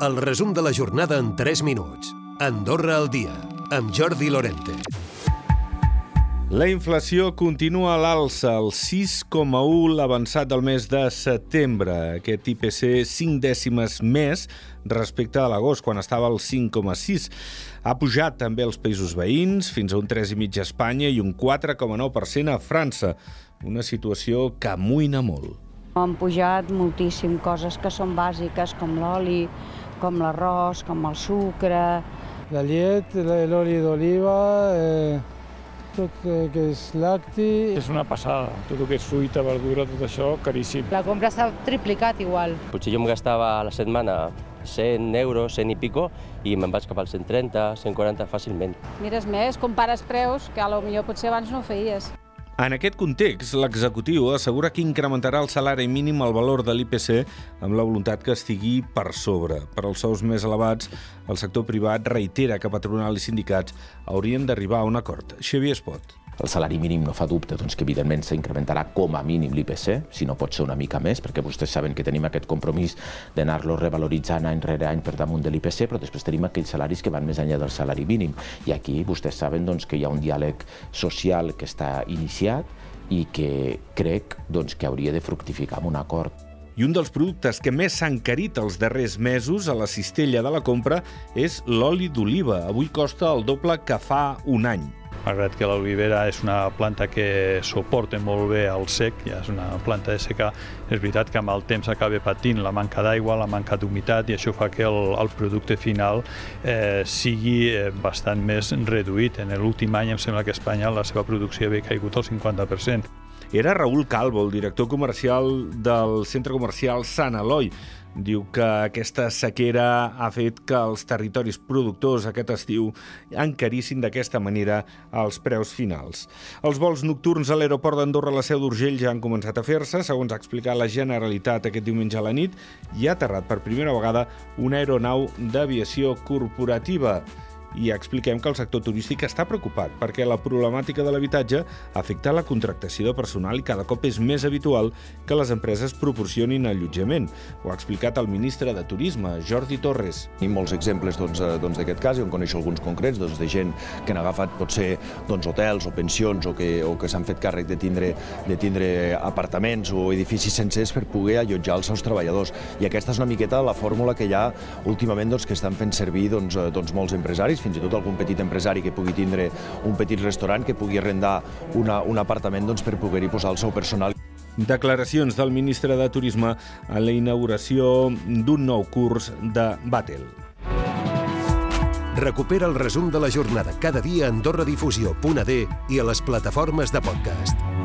El resum de la jornada en 3 minuts. Andorra al dia, amb Jordi Lorente. La inflació continua a l'alça, el 6,1 l'avançat del mes de setembre. Aquest IPC 5 dècimes més respecte a l'agost, quan estava al 5,6. Ha pujat també als països veïns, fins a un 3,5 a Espanya i un 4,9% a França. Una situació que amoïna molt. Han pujat moltíssim coses que són bàsiques, com l'oli, com l'arròs, com el sucre. La llet, l'oli d'oliva, eh, tot eh, que és lacti. És una passada. Tot el que és fruita, verdura, tot això, caríssim. La compra s'ha triplicat igual. Potser jo em gastava a la setmana 100 euros, 100 i pico, i me'n vaig cap als 130, 140 fàcilment. Mires més, compares preus, que a lo millor potser abans no ho feies. En aquest context, l'executiu assegura que incrementarà el salari mínim al valor de l'IPC amb la voluntat que estigui per sobre. Per als sous més elevats, el sector privat reitera que patronal i sindicats haurien d'arribar a un acord. Xavier Espot. El salari mínim no fa dubte doncs, que evidentment s'incrementarà com a mínim l'IPC, si no pot ser una mica més, perquè vostès saben que tenim aquest compromís d'anar-lo revaloritzant any rere any per damunt de l'IPC, però després tenim aquells salaris que van més enllà del salari mínim. I aquí vostès saben doncs, que hi ha un diàleg social que està iniciat i que crec doncs, que hauria de fructificar amb un acord. I un dels productes que més s'ha encarit els darrers mesos a la cistella de la compra és l'oli d'oliva. Avui costa el doble que fa un any malgrat que l'olivera és una planta que suporta molt bé el sec, ja és una planta de secar, és veritat que amb el temps acaba patint la manca d'aigua, la manca d'humitat, i això fa que el, el producte final eh, sigui eh, bastant més reduït. En l'últim any em sembla que a Espanya la seva producció havia caigut al 50%. Era Raül Calvo, el director comercial del centre comercial Sant Eloi. Diu que aquesta sequera ha fet que els territoris productors aquest estiu encarissin d'aquesta manera els preus finals. Els vols nocturns a l'aeroport d'Andorra a la Seu d'Urgell ja han començat a fer-se, segons ha explicat la Generalitat aquest diumenge a la nit, i ha aterrat per primera vegada una aeronau d'aviació corporativa i expliquem que el sector turístic està preocupat perquè la problemàtica de l'habitatge afecta la contractació de personal i cada cop és més habitual que les empreses proporcionin allotjament. Ho ha explicat el ministre de Turisme, Jordi Torres. Tenim molts exemples doncs, eh, doncs, d'aquest doncs, cas, i en coneixo alguns concrets, doncs, de gent que han agafat potser doncs, hotels o pensions o que, o que s'han fet càrrec de tindre, de tindre apartaments o edificis sencers per poder allotjar els seus treballadors. I aquesta és una miqueta la fórmula que hi ha últimament doncs, que estan fent servir doncs, eh, doncs, molts empresaris, fins i tot algun petit empresari que pugui tindre un petit restaurant, que pugui arrendar una, un apartament doncs, per poder-hi posar el seu personal. Declaracions del ministre de Turisme a la inauguració d'un nou curs de Batel. Recupera el resum de la jornada cada dia a AndorraDifusió.d i a les plataformes de podcast.